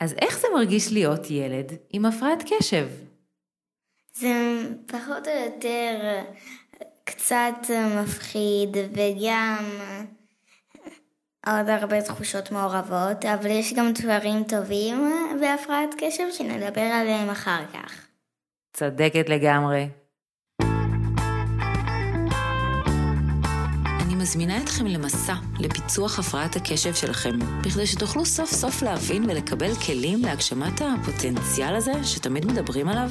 אז איך זה מרגיש להיות ילד עם הפרעת קשב? זה פחות או יותר קצת מפחיד וגם עוד הרבה תחושות מעורבות, אבל יש גם דברים טובים בהפרעת קשב שנדבר עליהם אחר כך. צודקת לגמרי. מזמינה אתכם למסע לפיצוח הפרעת הקשב שלכם, בכדי שתוכלו סוף סוף להבין ולקבל כלים להגשמת הפוטנציאל הזה שתמיד מדברים עליו.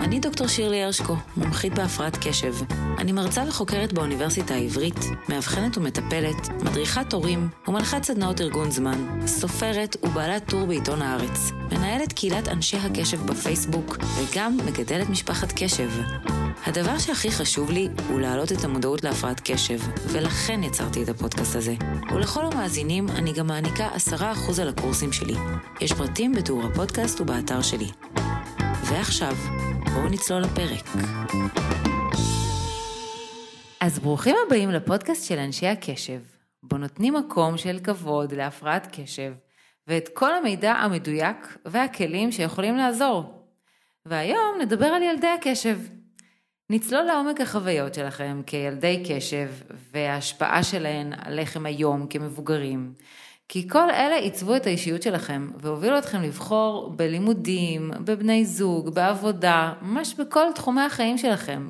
אני דוקטור שירלי הרשקו, מומחית בהפרעת קשב. אני מרצה וחוקרת באוניברסיטה העברית, מאבחנת ומטפלת, מדריכת הורים ומנחת סדנאות ארגון זמן, סופרת ובעלת טור בעיתון הארץ, מנהלת קהילת אנשי הקשב בפייסבוק וגם מגדלת משפחת קשב. הדבר שהכי חשוב לי הוא להעלות את המודעות להפרעת קשב, ולכן יצרתי את הפודקאסט הזה. ולכל המאזינים אני גם מעניקה 10% על הקורסים שלי. יש פרטים בתיאור הפודקאסט ובאתר שלי. ועכשיו, בואו נצלול לפרק. אז ברוכים הבאים לפודקאסט של אנשי הקשב, בו נותנים מקום של כבוד להפרעת קשב, ואת כל המידע המדויק והכלים שיכולים לעזור. והיום נדבר על ילדי הקשב. נצלול לעומק החוויות שלכם כילדי קשב וההשפעה שלהן עליכם היום כמבוגרים. כי כל אלה עיצבו את האישיות שלכם והובילו אתכם לבחור בלימודים, בבני זוג, בעבודה, ממש בכל תחומי החיים שלכם.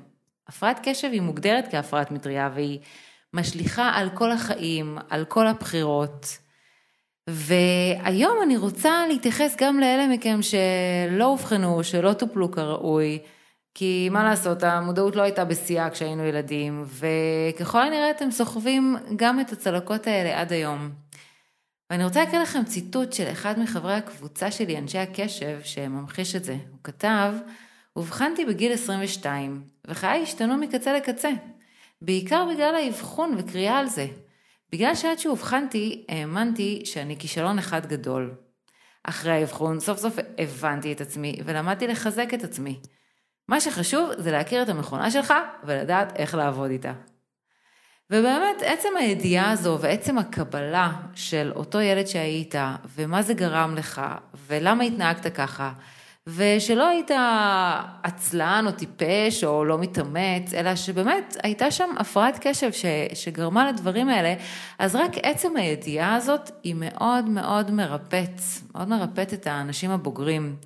הפרעת קשב היא מוגדרת כהפרעת מטריה והיא משליכה על כל החיים, על כל הבחירות. והיום אני רוצה להתייחס גם לאלה מכם שלא אובחנו, שלא טופלו כראוי, כי מה לעשות, המודעות לא הייתה בשיאה כשהיינו ילדים, וככל הנראה אתם סוחבים גם את הצלקות האלה עד היום. ואני רוצה להקריא לכם ציטוט של אחד מחברי הקבוצה שלי, אנשי הקשב, שממחיש את זה. הוא כתב, אובחנתי בגיל 22, וחיי השתנו מקצה לקצה, בעיקר בגלל האבחון וקריאה על זה. בגלל שעד שאובחנתי, האמנתי שאני כישלון אחד גדול. אחרי האבחון, סוף סוף הבנתי את עצמי, ולמדתי לחזק את עצמי. מה שחשוב זה להכיר את המכונה שלך ולדעת איך לעבוד איתה. ובאמת, עצם הידיעה הזו ועצם הקבלה של אותו ילד שהיית, ומה זה גרם לך, ולמה התנהגת ככה, ושלא היית עצלן או טיפש או לא מתאמץ, אלא שבאמת הייתה שם הפרעת קשב ש, שגרמה לדברים האלה, אז רק עצם הידיעה הזאת היא מאוד מאוד מרפאת, מאוד מרפאת את האנשים הבוגרים.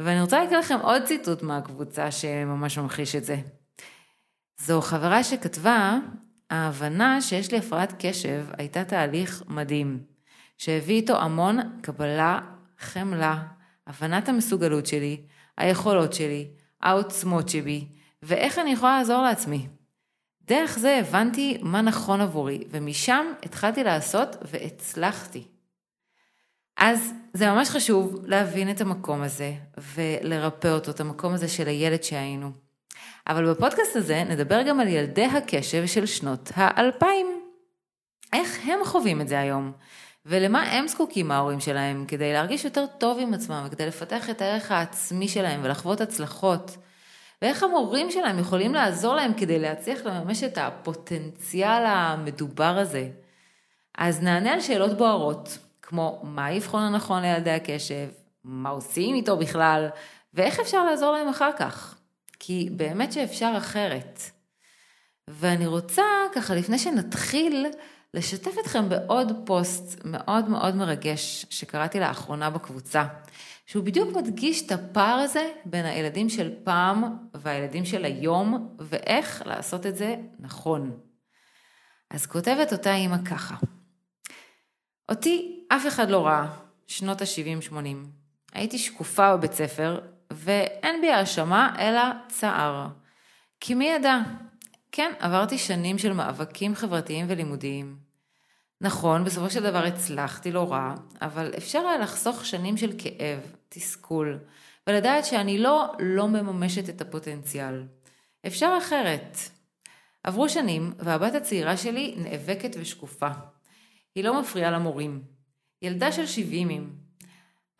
ואני רוצה להקריא לכם עוד ציטוט מהקבוצה שממש ממחיש את זה. זו חברה שכתבה, ההבנה שיש לי הפרעת קשב הייתה תהליך מדהים, שהביא איתו המון קבלה, חמלה, הבנת המסוגלות שלי, היכולות שלי, העוצמות שבי, ואיך אני יכולה לעזור לעצמי. דרך זה הבנתי מה נכון עבורי, ומשם התחלתי לעשות והצלחתי. אז זה ממש חשוב להבין את המקום הזה ולרפא אותו, את המקום הזה של הילד שהיינו. אבל בפודקאסט הזה נדבר גם על ילדי הקשב של שנות האלפיים. איך הם חווים את זה היום? ולמה הם זקוקים ההורים שלהם כדי להרגיש יותר טוב עם עצמם וכדי לפתח את הערך העצמי שלהם ולחוות הצלחות? ואיך המורים שלהם יכולים לעזור להם כדי להצליח לממש את הפוטנציאל המדובר הזה? אז נענה על שאלות בוערות, כמו מה האבחון הנכון לילדי הקשב, מה עושים איתו בכלל, ואיך אפשר לעזור להם אחר כך. כי באמת שאפשר אחרת. ואני רוצה, ככה, לפני שנתחיל, לשתף אתכם בעוד פוסט מאוד מאוד מרגש שקראתי לאחרונה בקבוצה, שהוא בדיוק מדגיש את הפער הזה בין הילדים של פעם והילדים של היום, ואיך לעשות את זה נכון. אז כותבת אותה אימא ככה: אותי אף אחד לא ראה, שנות ה-70-80. הייתי שקופה בבית ספר, ואין בי האשמה אלא צער. כי מי ידע? כן, עברתי שנים של מאבקים חברתיים ולימודיים. נכון, בסופו של דבר הצלחתי לא רע, אבל אפשר היה לחסוך שנים של כאב, תסכול, ולדעת שאני לא לא מממשת את הפוטנציאל. אפשר אחרת. עברו שנים, והבת הצעירה שלי נאבקת ושקופה. היא לא מפריעה למורים. ילדה של שבעימים.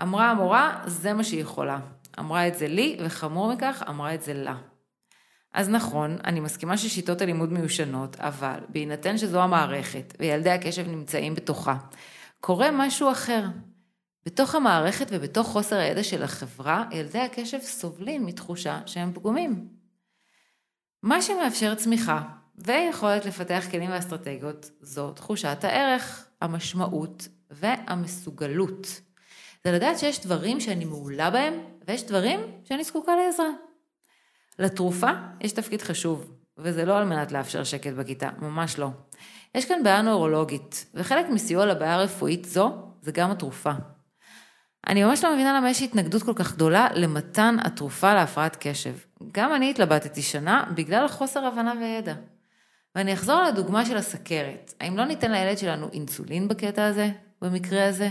אמרה המורה, זה מה שהיא יכולה. אמרה את זה לי, וחמור מכך, אמרה את זה לה. אז נכון, אני מסכימה ששיטות הלימוד מיושנות, אבל בהינתן שזו המערכת, וילדי הקשב נמצאים בתוכה, קורה משהו אחר. בתוך המערכת ובתוך חוסר הידע של החברה, ילדי הקשב סובלים מתחושה שהם פגומים. מה שמאפשר צמיחה ויכולת לפתח כלים ואסטרטגיות זו תחושת הערך, המשמעות והמסוגלות. זה לדעת שיש דברים שאני מעולה בהם ויש דברים שאני זקוקה לעזרה. לתרופה יש תפקיד חשוב, וזה לא על מנת לאפשר שקט בכיתה, ממש לא. יש כאן בעיה נוירולוגית, וחלק מסיוע לבעיה רפואית זו זה גם התרופה. אני ממש לא מבינה למה יש התנגדות כל כך גדולה למתן התרופה להפרעת קשב. גם אני התלבטתי שנה בגלל חוסר הבנה וידע. ואני אחזור לדוגמה של הסכרת. האם לא ניתן לילד שלנו אינסולין בקטע הזה, במקרה הזה?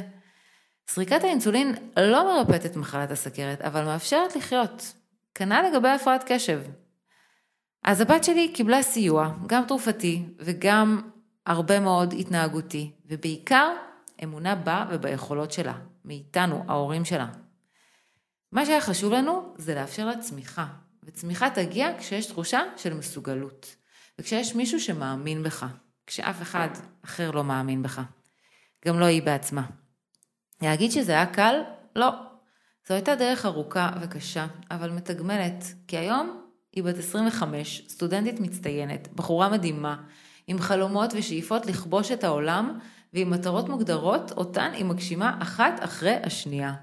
סריקת האינסולין לא מרפאת את מחלת הסכרת, אבל מאפשרת לחיות. כנ"ל לגבי הפרעת קשב. אז הבת שלי קיבלה סיוע, גם תרופתי וגם הרבה מאוד התנהגותי, ובעיקר אמונה בה וביכולות שלה, מאיתנו, ההורים שלה. מה שהיה חשוב לנו זה לאפשר לה צמיחה, וצמיחה תגיע כשיש תחושה של מסוגלות, וכשיש מישהו שמאמין בך, כשאף אחד אחר לא מאמין בך. גם לא היא בעצמה. להגיד שזה היה קל? לא. זו הייתה דרך ארוכה וקשה, אבל מתגמלת, כי היום היא בת 25, סטודנטית מצטיינת, בחורה מדהימה, עם חלומות ושאיפות לכבוש את העולם, ועם מטרות מוגדרות, אותן היא מגשימה אחת אחרי השנייה.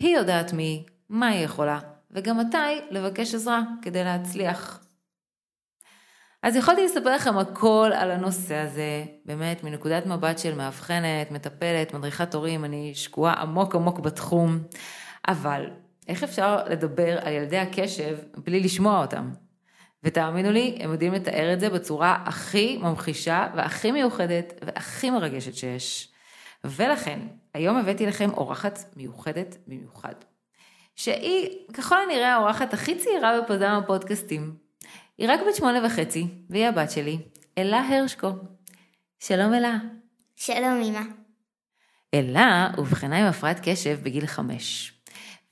היא יודעת מי, מה היא יכולה, וגם מתי לבקש עזרה כדי להצליח. אז יכולתי לספר לכם הכל על הנושא הזה, באמת, מנקודת מבט של מאבחנת, מטפלת, מדריכת הורים, אני שקועה עמוק עמוק בתחום, אבל איך אפשר לדבר על ילדי הקשב בלי לשמוע אותם? ותאמינו לי, הם יודעים לתאר את זה בצורה הכי ממחישה והכי מיוחדת והכי מרגשת שיש. ולכן, היום הבאתי לכם אורחת מיוחדת במיוחד. שהיא ככל הנראה האורחת הכי צעירה בפזם הפודקאסטים. היא רק בת שמונה וחצי, והיא הבת שלי, אלה הרשקו. שלום אלה. שלום אמא. אלה אובחנה עם הפרעת קשב בגיל חמש.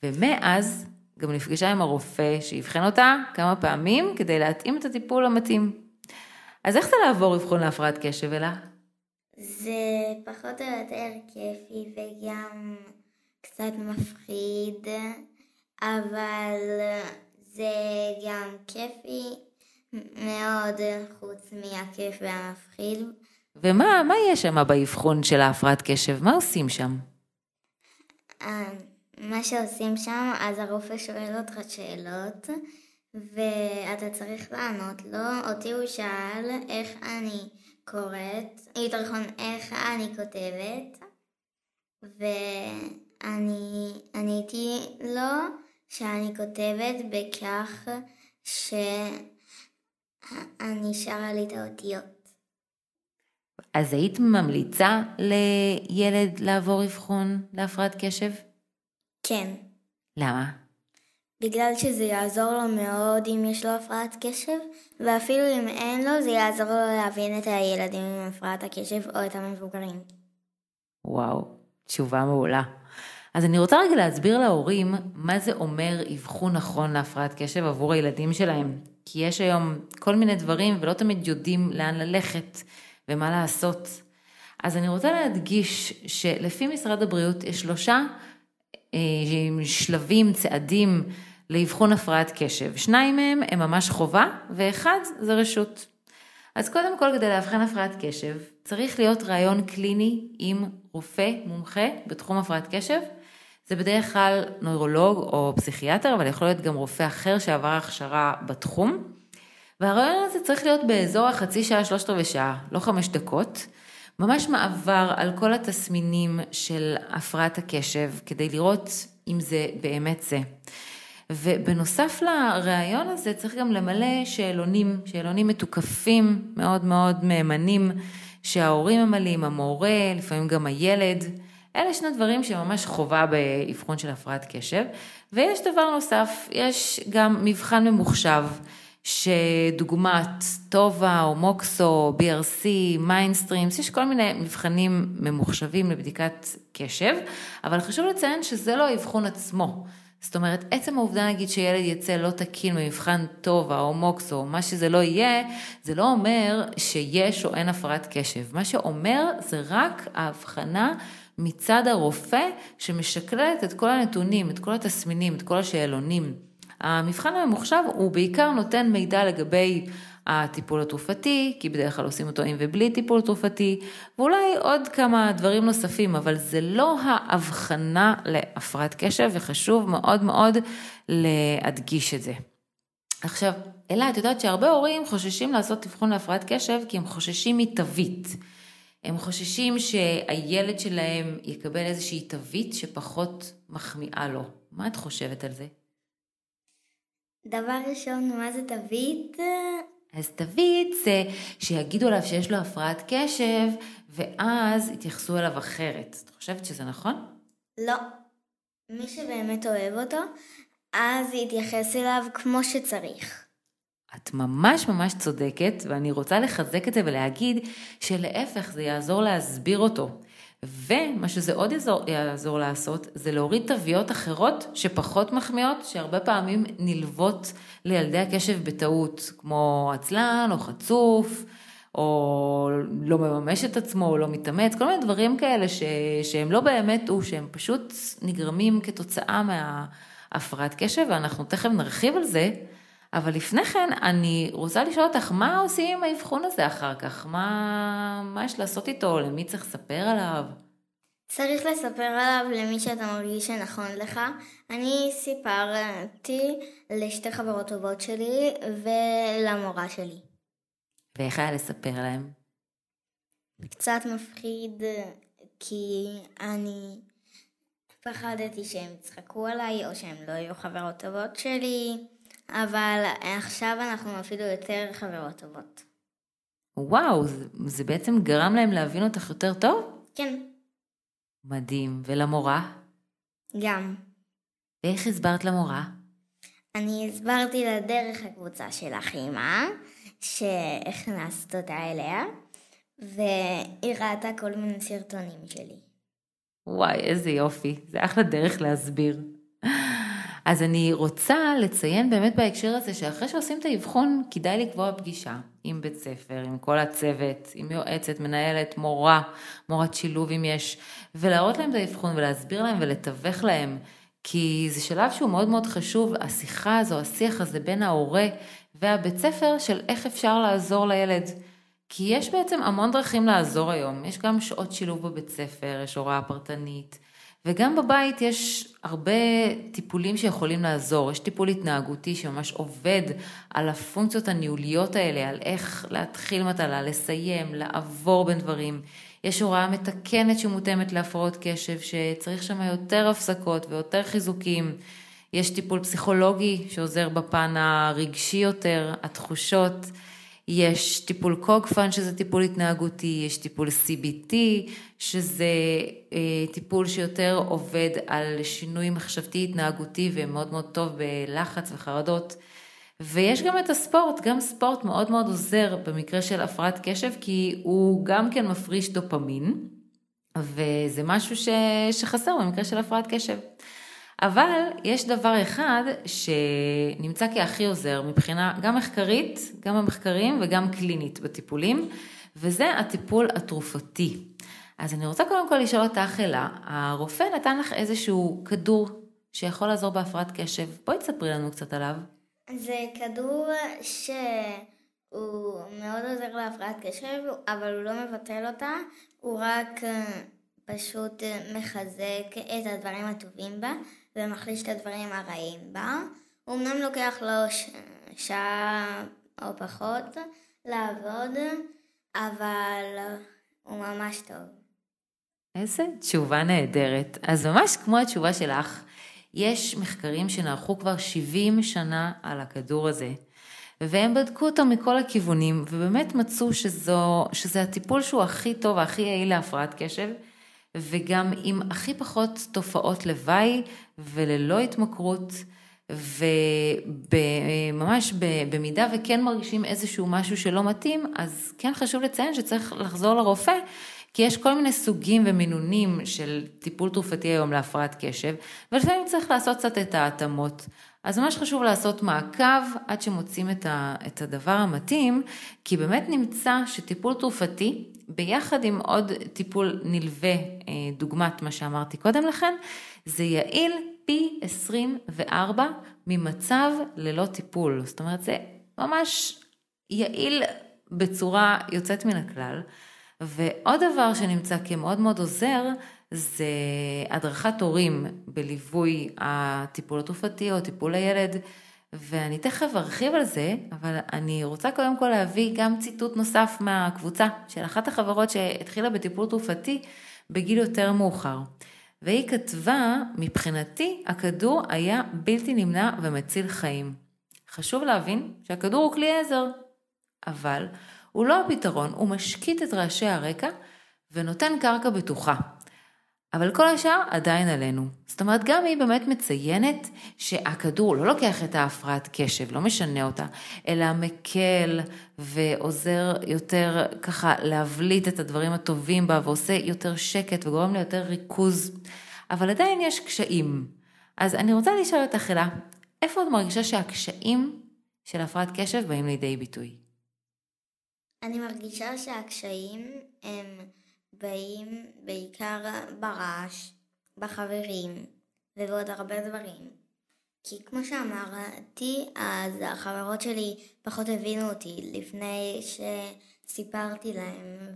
ומאז גם נפגשה עם הרופא שאבחן אותה כמה פעמים כדי להתאים את הטיפול המתאים. אז איך זה לעבור אבחון להפרעת קשב אלה? זה פחות או יותר כיפי וגם קצת מפחיד, אבל זה גם כיפי מאוד חוץ מהכיף והמפחיד. ומה מה יש שם באבחון של ההפרעת קשב? מה עושים שם? אה, מה שעושים שם, אז הרופא שואל אותך שאלות, ואתה צריך לענות לו. אותי הוא שאל איך אני קוראת, יותר נכון איך אני כותבת, ואני עניתי לו שאני כותבת בכך שאני שרה לי את האותיות. אז היית ממליצה לילד לעבור אבחון להפרעת קשב? כן. למה? בגלל שזה יעזור לו מאוד אם יש לו הפרעת קשב, ואפילו אם אין לו, זה יעזור לו להבין את הילדים עם הפרעת הקשב או את המבוגרים. וואו, תשובה מעולה. אז אני רוצה רגע להסביר להורים מה זה אומר אבחון נכון להפרעת קשב עבור הילדים שלהם. כי יש היום כל מיני דברים ולא תמיד יודעים לאן ללכת ומה לעשות. אז אני רוצה להדגיש שלפי משרד הבריאות יש שלושה אה, שלבים, צעדים לאבחון הפרעת קשב. שניים מהם הם ממש חובה, ואחד זה רשות. אז קודם כל, כדי לאבחן הפרעת קשב, צריך להיות ראיון קליני עם רופא מומחה בתחום הפרעת קשב. זה בדרך כלל נוירולוג או פסיכיאטר, אבל יכול להיות גם רופא אחר שעבר הכשרה בתחום. והרעיון הזה צריך להיות באזור החצי שעה, שלושת רבעי שעה, לא חמש דקות. ממש מעבר על כל התסמינים של הפרעת הקשב, כדי לראות אם זה באמת זה. ובנוסף לראיון הזה צריך גם למלא שאלונים, שאלונים מתוקפים, מאוד מאוד מהימנים, שההורים ממלאים, המורה, לפעמים גם הילד. אלה שני דברים שממש חובה באבחון של הפרעת קשב. ויש דבר נוסף, יש גם מבחן ממוחשב. שדוגמת טובה או MOXO, BRC, מיינסטרימס, יש כל מיני מבחנים ממוחשבים לבדיקת קשב, אבל חשוב לציין שזה לא האבחון עצמו. זאת אומרת, עצם העובדה נגיד שילד יצא לא תקין במבחן טובה או MOXO, או מה שזה לא יהיה, זה לא אומר שיש או אין הפרעת קשב. מה שאומר זה רק ההבחנה מצד הרופא שמשקללת את כל הנתונים, את כל התסמינים, את כל השאלונים. המבחן הממוחשב הוא בעיקר נותן מידע לגבי הטיפול התרופתי, כי בדרך כלל עושים אותו עם ובלי טיפול תרופתי, ואולי עוד כמה דברים נוספים, אבל זה לא ההבחנה להפרעת קשב, וחשוב מאוד מאוד להדגיש את זה. עכשיו, אלה, את יודעת שהרבה הורים חוששים לעשות אבחון להפרעת קשב, כי הם חוששים מתווית. הם חוששים שהילד שלהם יקבל איזושהי תווית שפחות מחמיאה לו. מה את חושבת על זה? דבר ראשון, מה זה תווית? אז תווית זה שיגידו עליו שיש לו הפרעת קשב, ואז יתייחסו אליו אחרת. את חושבת שזה נכון? לא. מי שבאמת אוהב אותו, אז יתייחס אליו כמו שצריך. את ממש ממש צודקת, ואני רוצה לחזק את זה ולהגיד שלהפך זה יעזור להסביר אותו. ומה שזה עוד יעזור, יעזור לעשות, זה להוריד תוויות אחרות שפחות מחמיאות, שהרבה פעמים נלוות לילדי הקשב בטעות, כמו עצלן או חצוף, או לא מממש את עצמו, או לא מתאמץ, כל מיני דברים כאלה ש, שהם לא באמת הוא, שהם פשוט נגרמים כתוצאה מהפרעת קשב, ואנחנו תכף נרחיב על זה. אבל לפני כן, אני רוצה לשאול אותך, מה עושים עם האבחון הזה אחר כך? מה, מה יש לעשות איתו? למי צריך לספר עליו? צריך לספר עליו למי שאתה מרגיש שנכון לך. אני סיפרתי לשתי חברות טובות שלי ולמורה שלי. ואיך היה לספר להם? קצת מפחיד, כי אני פחדתי שהם יצחקו עליי, או שהם לא יהיו חברות טובות שלי. אבל עכשיו אנחנו אפילו יותר חברות טובות. וואו, זה, זה בעצם גרם להם להבין אותך יותר טוב? כן. מדהים. ולמורה? גם. ואיך הסברת למורה? אני הסברתי לה דרך הקבוצה של אחימה, שהכנסת אותה אליה, והיא ראתה כל מיני סרטונים שלי. וואי, איזה יופי. זה אחלה דרך להסביר. אז אני רוצה לציין באמת בהקשר הזה שאחרי שעושים את האבחון, כדאי לקבוע פגישה עם בית ספר, עם כל הצוות, עם יועצת, מנהלת, מורה, מורת שילוב אם יש, ולהראות להם את האבחון ולהסביר להם ולתווך להם, כי זה שלב שהוא מאוד מאוד חשוב, השיחה הזו, השיח הזה בין ההורה והבית ספר של איך אפשר לעזור לילד. כי יש בעצם המון דרכים לעזור היום, יש גם שעות שילוב בבית ספר, יש הוראה פרטנית. וגם בבית יש הרבה טיפולים שיכולים לעזור. יש טיפול התנהגותי שממש עובד על הפונקציות הניהוליות האלה, על איך להתחיל מטלה, לסיים, לעבור בין דברים. יש הוראה מתקנת שמותאמת להפרעות קשב, שצריך שם יותר הפסקות ויותר חיזוקים. יש טיפול פסיכולוגי שעוזר בפן הרגשי יותר, התחושות. יש טיפול קוגפן שזה טיפול התנהגותי, יש טיפול CBT שזה אה, טיפול שיותר עובד על שינוי מחשבתי התנהגותי ומאוד מאוד טוב בלחץ וחרדות. ויש גם את הספורט, גם ספורט מאוד מאוד עוזר במקרה של הפרעת קשב כי הוא גם כן מפריש דופמין וזה משהו ש... שחסר במקרה של הפרעת קשב. אבל יש דבר אחד שנמצא כהכי עוזר מבחינה גם מחקרית, גם במחקרים וגם קלינית בטיפולים, וזה הטיפול התרופתי. אז אני רוצה קודם כל לשאול אותך, אלה, הרופא נתן לך איזשהו כדור שיכול לעזור בהפרעת קשב, בואי תספרי לנו קצת עליו. זה כדור שהוא מאוד עוזר להפרעת קשב, אבל הוא לא מבטל אותה, הוא רק אה, פשוט אה, מחזק את הדברים הטובים בה, ומחליש את הדברים הרעים בה. הוא אמנם לוקח לו ש... שעה או פחות לעבוד, אבל הוא ממש טוב. איזה תשובה נהדרת. אז ממש כמו התשובה שלך, יש מחקרים שנערכו כבר 70 שנה על הכדור הזה, והם בדקו אותו מכל הכיוונים, ובאמת מצאו שזו, שזה הטיפול שהוא הכי טוב, הכי יעיל להפרעת קשב, וגם עם הכי פחות תופעות לוואי וללא התמכרות, וממש במידה וכן מרגישים איזשהו משהו שלא מתאים, אז כן חשוב לציין שצריך לחזור לרופא, כי יש כל מיני סוגים ומינונים של טיפול תרופתי היום להפרעת קשב, ולפעמים צריך לעשות קצת את ההתאמות. אז ממש חשוב לעשות מעקב עד שמוצאים את, ה, את הדבר המתאים, כי באמת נמצא שטיפול תרופתי, ביחד עם עוד טיפול נלווה, אה, דוגמת מה שאמרתי קודם לכן, זה יעיל פי 24 ממצב ללא טיפול. זאת אומרת, זה ממש יעיל בצורה יוצאת מן הכלל. ועוד דבר שנמצא כמאוד מאוד עוזר, זה הדרכת הורים בליווי הטיפול התרופתי או טיפול הילד, ואני תכף ארחיב על זה, אבל אני רוצה קודם כל להביא גם ציטוט נוסף מהקבוצה של אחת החברות שהתחילה בטיפול תרופתי בגיל יותר מאוחר. והיא כתבה, מבחינתי הכדור היה בלתי נמנע ומציל חיים. חשוב להבין שהכדור הוא כלי עזר, אבל הוא לא הפתרון, הוא משקיט את רעשי הרקע ונותן קרקע בטוחה. אבל כל השאר עדיין עלינו. זאת אומרת, גם היא באמת מציינת שהכדור לא לוקח את ההפרעת קשב, לא משנה אותה, אלא מקל ועוזר יותר ככה להבליט את הדברים הטובים בה ועושה יותר שקט וגורם ליותר ריכוז. אבל עדיין יש קשיים. אז אני רוצה לשאול אותך, אלה, איפה את מרגישה שהקשיים של הפרעת קשב באים לידי ביטוי? אני מרגישה שהקשיים הם באים בעיקר ברעש, בחברים ובעוד הרבה דברים. כי כמו שאמרתי, אז החברות שלי פחות הבינו אותי לפני שסיפרתי להם,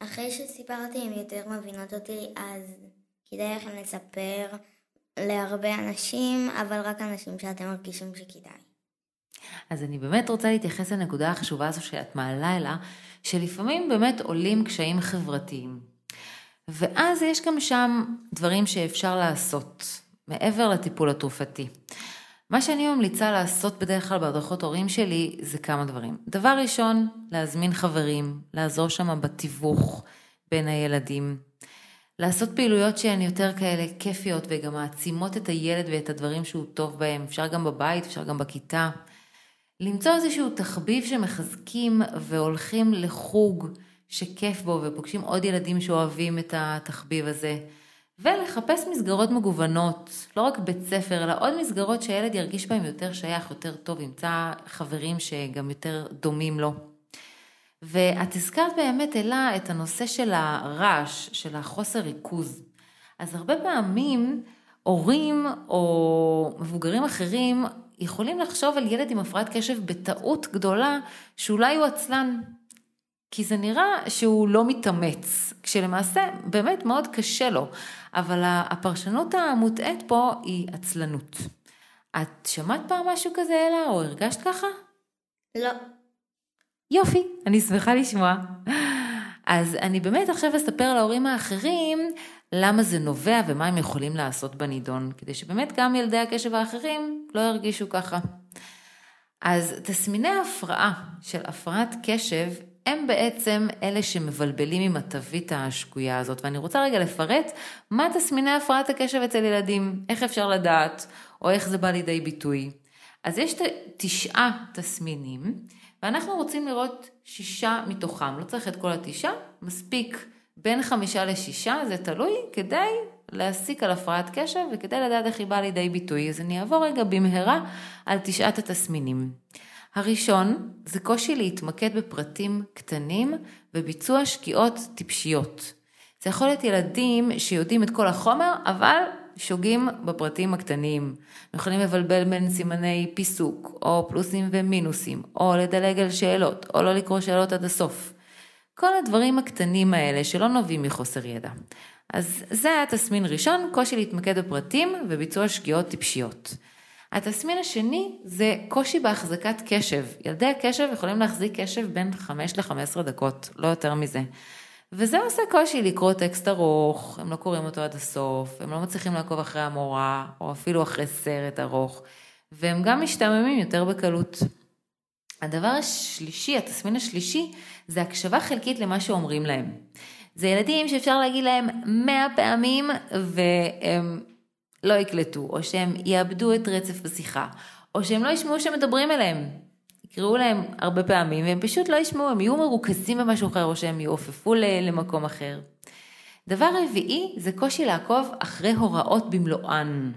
ואחרי שסיפרתי הן יותר מבינות אותי, אז כדאי לכם לספר להרבה אנשים, אבל רק אנשים שאתם מרגישים שכדאי. אז אני באמת רוצה להתייחס לנקודה החשובה הזו שאת מעלה אליה, שלפעמים באמת עולים קשיים חברתיים. ואז יש גם שם דברים שאפשר לעשות, מעבר לטיפול התרופתי. מה שאני ממליצה לעשות בדרך כלל בהדרכות הורים שלי זה כמה דברים. דבר ראשון, להזמין חברים, לעזור שם בתיווך בין הילדים. לעשות פעילויות שהן יותר כאלה כיפיות וגם מעצימות את הילד ואת הדברים שהוא טוב בהם. אפשר גם בבית, אפשר גם בכיתה. למצוא איזשהו תחביב שמחזקים והולכים לחוג שכיף בו ופוגשים עוד ילדים שאוהבים את התחביב הזה. ולחפש מסגרות מגוונות, לא רק בית ספר, אלא עוד מסגרות שהילד ירגיש בהם יותר שייך, יותר טוב, ימצא חברים שגם יותר דומים לו. ואת הזכרת באמת, אלה, את הנושא של הרעש, של החוסר ריכוז. אז הרבה פעמים הורים או מבוגרים אחרים יכולים לחשוב על ילד עם הפרעת קשב בטעות גדולה שאולי הוא עצלן. כי זה נראה שהוא לא מתאמץ, כשלמעשה באמת מאוד קשה לו, אבל הפרשנות המוטעית פה היא עצלנות. את שמעת פעם משהו כזה, אלה, או הרגשת ככה? לא. יופי, אני שמחה לשמוע. אז אני באמת עכשיו אספר להורים האחרים למה זה נובע ומה הם יכולים לעשות בנידון, כדי שבאמת גם ילדי הקשב האחרים לא ירגישו ככה. אז תסמיני ההפרעה של הפרעת קשב הם בעצם אלה שמבלבלים עם התווית השגויה הזאת, ואני רוצה רגע לפרט מה תסמיני הפרעת הקשב אצל ילדים, איך אפשר לדעת, או איך זה בא לידי ביטוי. אז יש תשעה תסמינים, ואנחנו רוצים לראות שישה מתוכם, לא צריך את כל התשעה, מספיק בין חמישה לשישה, זה תלוי, כדי להסיק על הפרעת קשב וכדי לדעת איך היא באה לידי ביטוי. אז אני אעבור רגע במהרה על תשעת התסמינים. הראשון זה קושי להתמקד בפרטים קטנים וביצוע שגיאות טיפשיות. זה יכול להיות ילדים שיודעים את כל החומר, אבל שוגים בפרטים הקטנים. יכולים לבלבל בין סימני פיסוק, או פלוסים ומינוסים, או לדלג על שאלות, או לא לקרוא שאלות עד הסוף. כל הדברים הקטנים האלה שלא נובעים מחוסר ידע. אז זה היה תסמין ראשון, קושי להתמקד בפרטים וביצוע שגיאות טיפשיות. התסמין השני זה קושי בהחזקת קשב. ילדי הקשב יכולים להחזיק קשב בין 5 ל-15 דקות, לא יותר מזה. וזה עושה קושי לקרוא טקסט ארוך, הם לא קוראים אותו עד הסוף, הם לא מצליחים לעקוב אחרי המורה, או אפילו אחרי סרט ארוך, והם גם משתעממים יותר בקלות. הדבר השלישי, התסמין השלישי, זה הקשבה חלקית למה שאומרים להם. זה ילדים שאפשר להגיד להם מאה פעמים והם לא יקלטו, או שהם יאבדו את רצף בשיחה, או שהם לא ישמעו שמדברים אליהם. יקראו להם הרבה פעמים והם פשוט לא ישמעו, הם יהיו מרוכזים במשהו אחר או שהם יעופפו למקום אחר. דבר רביעי זה קושי לעקוב אחרי הוראות במלואן.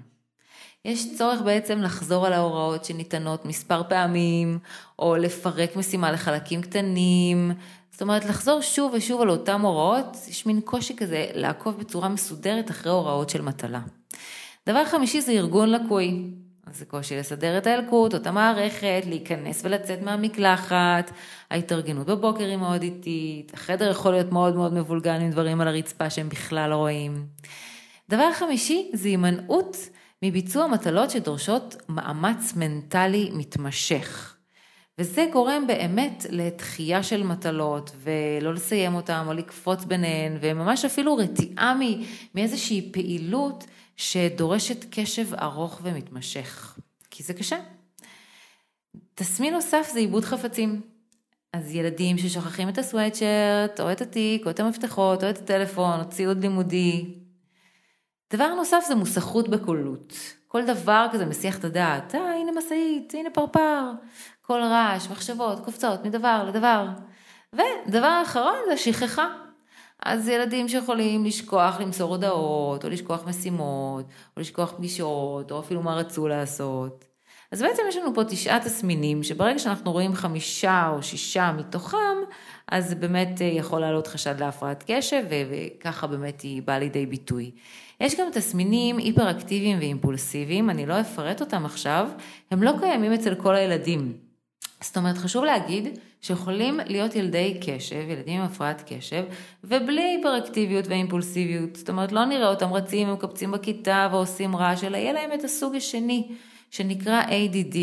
יש צורך בעצם לחזור על ההוראות שניתנות מספר פעמים, או לפרק משימה לחלקים קטנים, זאת אומרת לחזור שוב ושוב על אותן הוראות, יש מין קושי כזה לעקוב בצורה מסודרת אחרי הוראות של מטלה. דבר חמישי זה ארגון לקוי. אז זה קושי לסדר את האלקוט, אותה מערכת, להיכנס ולצאת מהמקלחת, ההתארגנות בבוקר היא מאוד איטית, החדר יכול להיות מאוד מאוד מבולגן עם דברים על הרצפה שהם בכלל לא רואים. דבר חמישי זה הימנעות מביצוע מטלות שדורשות מאמץ מנטלי מתמשך. וזה גורם באמת לתחייה של מטלות, ולא לסיים אותן, או לקפוץ ביניהן, וממש אפילו רתיעה מאיזושהי פעילות שדורשת קשב ארוך ומתמשך, כי זה קשה. תסמין נוסף זה עיבוד חפצים. אז ילדים ששוכחים את הסוואטשרט, או את התיק, או את המפתחות, או את הטלפון, או ציוד לימודי. דבר נוסף זה מוסכות בקולות. כל דבר כזה מסיח את הדעת, אה, הנה משאית, הנה פרפר. כל רעש, מחשבות, קופצות מדבר לדבר. ודבר אחרון זה שכחה. אז ילדים שיכולים לשכוח למסור הודעות, או לשכוח משימות, או לשכוח פגישות, או אפילו מה רצו לעשות. אז בעצם יש לנו פה תשעה תסמינים, שברגע שאנחנו רואים חמישה או שישה מתוכם, אז באמת אה, יכול לעלות חשד להפרעת קשב, וככה באמת היא באה לידי ביטוי. יש גם תסמינים היפראקטיביים ואימפולסיביים, אני לא אפרט אותם עכשיו, הם לא קיימים אצל כל הילדים. זאת אומרת, חשוב להגיד שיכולים להיות ילדי קשב, ילדים עם הפרעת קשב, ובלי היפראקטיביות ואימפולסיביות. זאת אומרת, לא נראה אותם רצים ומקפצים בכיתה ועושים רעש, אלא יהיה להם את הסוג השני, שנקרא ADD.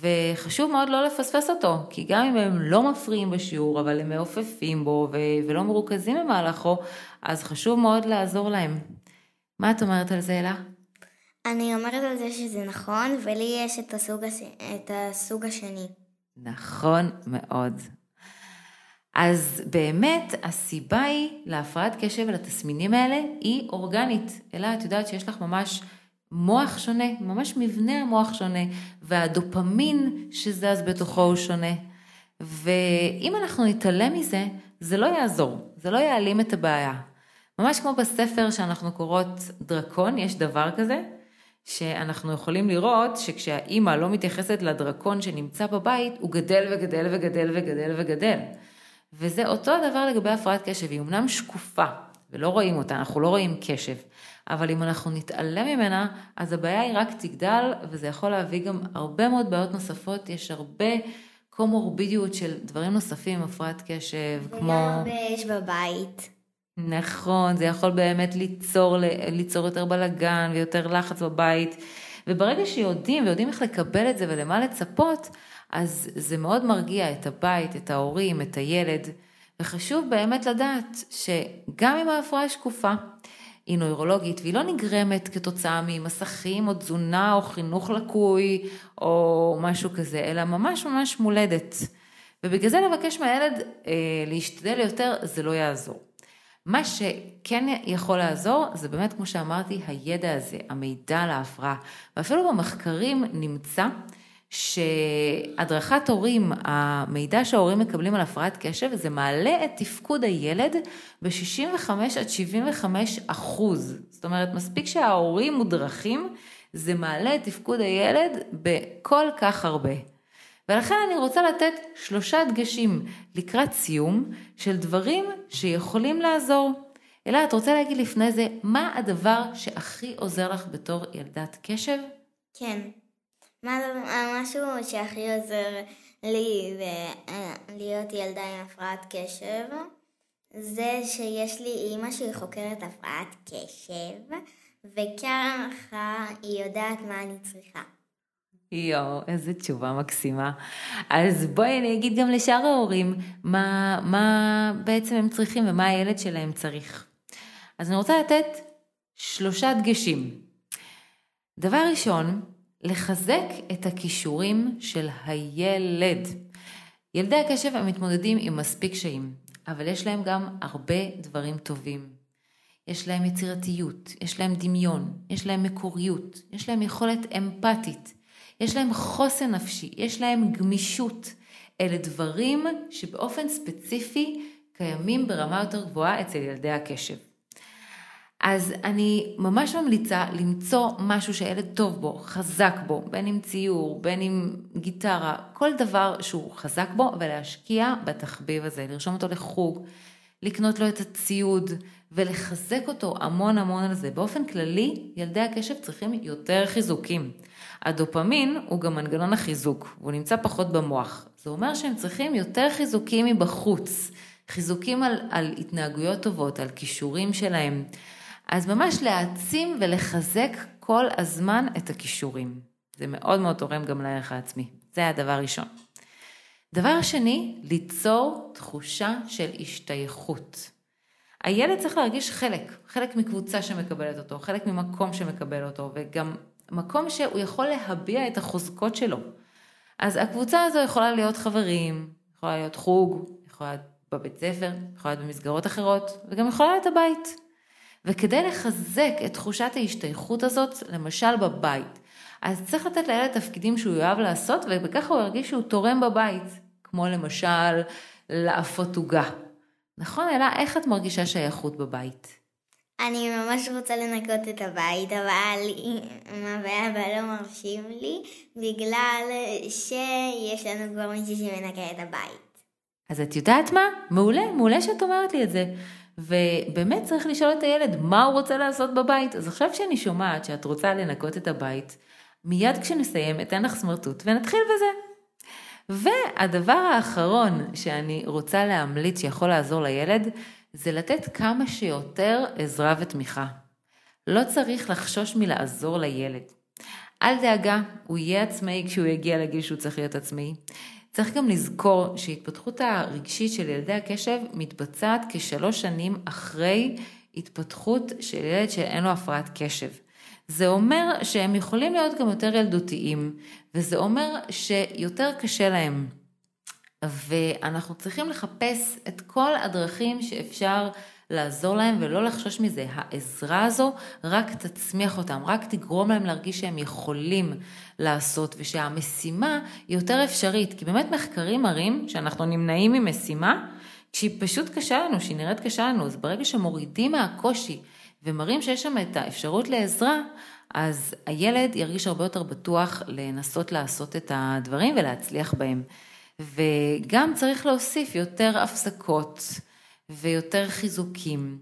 וחשוב מאוד לא לפספס אותו, כי גם אם הם לא מפריעים בשיעור, אבל הם מעופפים בו ולא מרוכזים במהלכו, אז חשוב מאוד לעזור להם. מה את אומרת על זה, אלה? אני אומרת על זה שזה נכון, ולי יש את הסוג, הש... את הסוג השני. נכון מאוד. אז באמת הסיבה היא להפרעת קשב ולתסמינים האלה היא אורגנית, אלא את יודעת שיש לך ממש מוח שונה, ממש מבנה המוח שונה, והדופמין שזז בתוכו הוא שונה. ואם אנחנו נתעלם מזה, זה לא יעזור, זה לא יעלים את הבעיה. ממש כמו בספר שאנחנו קוראות דרקון, יש דבר כזה, שאנחנו יכולים לראות שכשהאימא לא מתייחסת לדרקון שנמצא בבית, הוא גדל וגדל וגדל וגדל וגדל. וזה אותו הדבר לגבי הפרעת קשב, היא אמנם שקופה, ולא רואים אותה, אנחנו לא רואים קשב, אבל אם אנחנו נתעלם ממנה, אז הבעיה היא רק תגדל, וזה יכול להביא גם הרבה מאוד בעיות נוספות, יש הרבה קומורבידיות של דברים נוספים, הפרעת קשב, כמו... וגם הרבה יש בבית. נכון, זה יכול באמת ליצור, ליצור יותר בלאגן ויותר לחץ בבית. וברגע שיודעים ויודעים איך לקבל את זה ולמה לצפות, אז זה מאוד מרגיע את הבית, את ההורים, את הילד. וחשוב באמת לדעת שגם אם ההפרעה שקופה, היא נוירולוגית והיא לא נגרמת כתוצאה ממסכים או תזונה או חינוך לקוי או משהו כזה, אלא ממש ממש מולדת. ובגלל זה לבקש מהילד אה, להשתדל יותר, זה לא יעזור. מה שכן יכול לעזור זה באמת כמו שאמרתי הידע הזה, המידע על ההפרעה ואפילו במחקרים נמצא שהדרכת הורים, המידע שההורים מקבלים על הפרעת קשב זה מעלה את תפקוד הילד ב-65 עד 75 אחוז. זאת אומרת מספיק שההורים מודרכים זה מעלה את תפקוד הילד בכל כך הרבה. ולכן אני רוצה לתת שלושה דגשים לקראת סיום של דברים שיכולים לעזור. אלא את רוצה להגיד לפני זה, מה הדבר שהכי עוזר לך בתור ילדת קשב? כן. מה משהו שהכי עוזר לי להיות ילדה עם הפרעת קשב, זה שיש לי אימא שהיא חוקרת הפרעת קשב, וככה היא יודעת מה אני צריכה. יואו, איזה תשובה מקסימה. אז בואי אני אגיד גם לשאר ההורים מה, מה בעצם הם צריכים ומה הילד שלהם צריך. אז אני רוצה לתת שלושה דגשים. דבר ראשון, לחזק את הכישורים של הילד. ילדי הקשב הם מתמודדים עם מספיק קשיים, אבל יש להם גם הרבה דברים טובים. יש להם יצירתיות, יש להם דמיון, יש להם מקוריות, יש להם יכולת אמפתית. יש להם חוסן נפשי, יש להם גמישות. אלה דברים שבאופן ספציפי קיימים ברמה יותר גבוהה אצל ילדי הקשב. אז אני ממש ממליצה למצוא משהו שהילד טוב בו, חזק בו, בין אם ציור, בין אם גיטרה, כל דבר שהוא חזק בו, ולהשקיע בתחביב הזה, לרשום אותו לחוג, לקנות לו את הציוד ולחזק אותו המון המון על זה. באופן כללי, ילדי הקשב צריכים יותר חיזוקים. הדופמין הוא גם מנגנון החיזוק, והוא נמצא פחות במוח. זה אומר שהם צריכים יותר חיזוקים מבחוץ, חיזוקים על, על התנהגויות טובות, על כישורים שלהם. אז ממש להעצים ולחזק כל הזמן את הכישורים. זה מאוד מאוד תורם גם לערך העצמי. זה הדבר הראשון. דבר שני, ליצור תחושה של השתייכות. הילד צריך להרגיש חלק, חלק מקבוצה שמקבלת אותו, חלק ממקום שמקבל אותו, וגם מקום שהוא יכול להביע את החוזקות שלו. אז הקבוצה הזו יכולה להיות חברים, יכולה להיות חוג, יכולה להיות בבית ספר, יכולה להיות במסגרות אחרות, וגם יכולה להיות הבית. וכדי לחזק את תחושת ההשתייכות הזאת, למשל בבית, אז צריך לתת לילד תפקידים שהוא יאהב לעשות, וככה הוא ירגיש שהוא תורם בבית, כמו למשל לאפות עוגה. נכון, אלא איך את מרגישה שייכות בבית? אני ממש רוצה לנקות את הבית, אבל אמא ואבא לא מרשים לי, בגלל שיש לנו כבר מישהי שמנקה את הבית. אז את יודעת מה? מעולה, מעולה שאת אומרת לי את זה. ובאמת צריך לשאול את הילד מה הוא רוצה לעשות בבית. אז עכשיו שאני שומעת שאת רוצה לנקות את הבית, מיד כשנסיים אתן לך סמרטוט ונתחיל בזה. והדבר האחרון שאני רוצה להמליץ שיכול לעזור לילד, זה לתת כמה שיותר עזרה ותמיכה. לא צריך לחשוש מלעזור לילד. אל דאגה, הוא יהיה עצמאי כשהוא יגיע לגיל שהוא צריך להיות עצמאי. צריך גם לזכור שהתפתחות הרגשית של ילדי הקשב מתבצעת כשלוש שנים אחרי התפתחות של ילד שאין לו הפרעת קשב. זה אומר שהם יכולים להיות גם יותר ילדותיים, וזה אומר שיותר קשה להם. ואנחנו צריכים לחפש את כל הדרכים שאפשר לעזור להם ולא לחשוש מזה. העזרה הזו רק תצמיח אותם, רק תגרום להם להרגיש שהם יכולים לעשות ושהמשימה היא יותר אפשרית. כי באמת מחקרים מראים שאנחנו נמנעים ממשימה כשהיא פשוט קשה לנו, שהיא נראית קשה לנו. אז ברגע שמורידים מהקושי ומראים שיש שם את האפשרות לעזרה, אז הילד ירגיש הרבה יותר בטוח לנסות לעשות את הדברים ולהצליח בהם. וגם צריך להוסיף יותר הפסקות ויותר חיזוקים.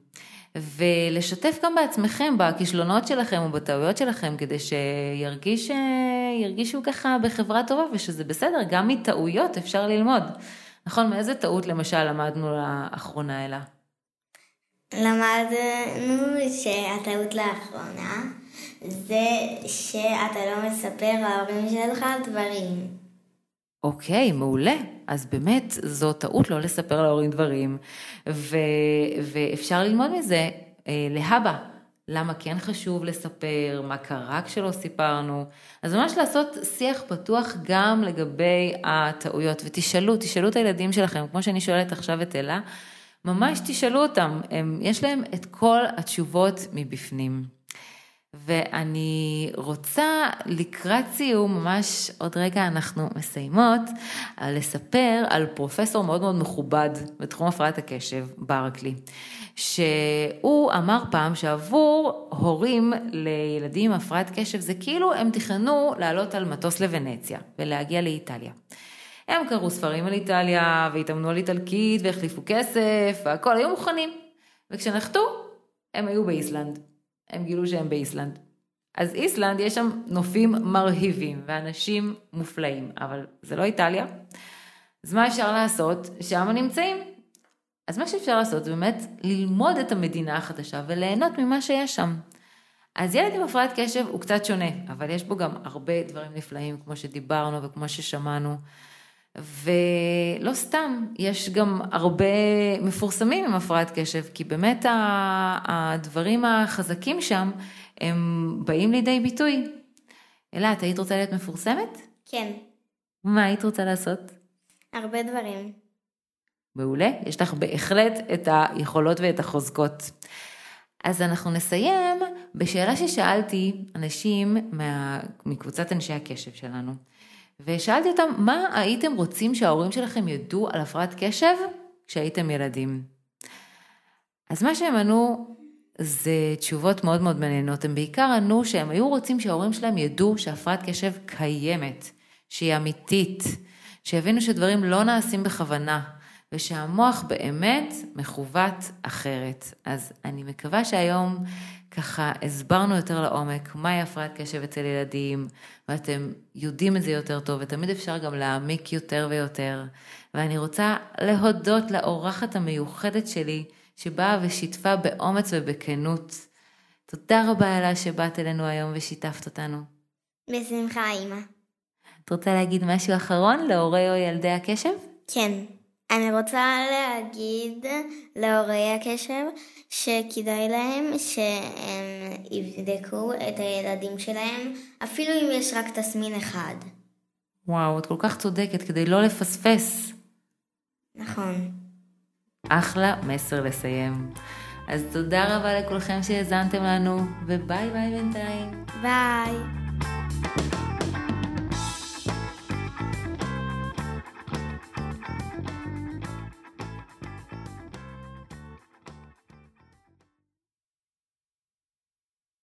ולשתף גם בעצמכם בכישלונות שלכם ובטעויות שלכם, כדי שירגיש, ירגישו ככה בחברה טובה ושזה בסדר, גם מטעויות אפשר ללמוד. נכון, מאיזה טעות למשל למדנו לאחרונה אלה? למדנו שהטעות לאחרונה זה שאתה לא מספר להורים שלך דברים. אוקיי, מעולה. אז באמת, זו טעות לא לספר להורים דברים, ו, ואפשר ללמוד מזה אה, להבא. למה כן חשוב לספר, מה קרה כשלא סיפרנו. אז ממש לעשות שיח פתוח גם לגבי הטעויות, ותשאלו, תשאלו את הילדים שלכם, כמו שאני שואלת עכשיו את אלה, ממש תשאלו אותם, הם, יש להם את כל התשובות מבפנים. ואני רוצה לקראת סיום, ממש עוד רגע אנחנו מסיימות, לספר על פרופסור מאוד מאוד מכובד בתחום הפרעת הקשב, ברקלי, שהוא אמר פעם שעבור הורים לילדים עם הפרעת קשב זה כאילו הם תכננו לעלות על מטוס לוונציה ולהגיע לאיטליה. הם קראו ספרים על איטליה והתאמנו על איטלקית והחליפו כסף והכל, היו מוכנים. וכשנחתו, הם היו באיסלנד. הם גילו שהם באיסלנד. אז איסלנד יש שם נופים מרהיבים ואנשים מופלאים, אבל זה לא איטליה. אז מה אפשר לעשות? שם נמצאים. אז מה שאפשר לעשות זה באמת ללמוד את המדינה החדשה וליהנות ממה שיש שם. אז ילד עם הפרעת קשב הוא קצת שונה, אבל יש בו גם הרבה דברים נפלאים, כמו שדיברנו וכמו ששמענו. ולא סתם, יש גם הרבה מפורסמים עם הפרעת קשב, כי באמת הדברים החזקים שם, הם באים לידי ביטוי. אלה, את היית רוצה להיות מפורסמת? כן. מה היית רוצה לעשות? הרבה דברים. מעולה, יש לך בהחלט את היכולות ואת החוזקות. אז אנחנו נסיים בשאלה ששאלתי אנשים מה, מקבוצת אנשי הקשב שלנו, ושאלתי אותם, מה הייתם רוצים שההורים שלכם ידעו על הפרעת קשב כשהייתם ילדים? אז מה שהם ענו זה תשובות מאוד מאוד מעניינות. הם בעיקר ענו שהם היו רוצים שההורים שלהם ידעו שהפרעת קשב קיימת, שהיא אמיתית, שיבינו שדברים לא נעשים בכוונה, ושהמוח באמת מכוות אחרת. אז אני מקווה שהיום ככה הסברנו יותר לעומק מהי הפרעת קשב אצל ילדים, ואתם יודעים את זה יותר טוב, ותמיד אפשר גם להעמיק יותר ויותר. ואני רוצה להודות לאורחת המיוחדת שלי, שבאה ושיתפה באומץ ובכנות. תודה רבה אלה שבאת אלינו היום ושיתפת אותנו. בשמחה, אימא. את רוצה להגיד משהו אחרון להורי או ילדי הקשב? כן. אני רוצה להגיד להורי הקשב שכדאי להם שהם יבדקו את הילדים שלהם, אפילו אם יש רק תסמין אחד. וואו, את כל כך צודקת, כדי לא לפספס. נכון. אחלה מסר לסיים. אז תודה רבה לכולכם שהאזנתם לנו, וביי ביי בינתיים. ביי.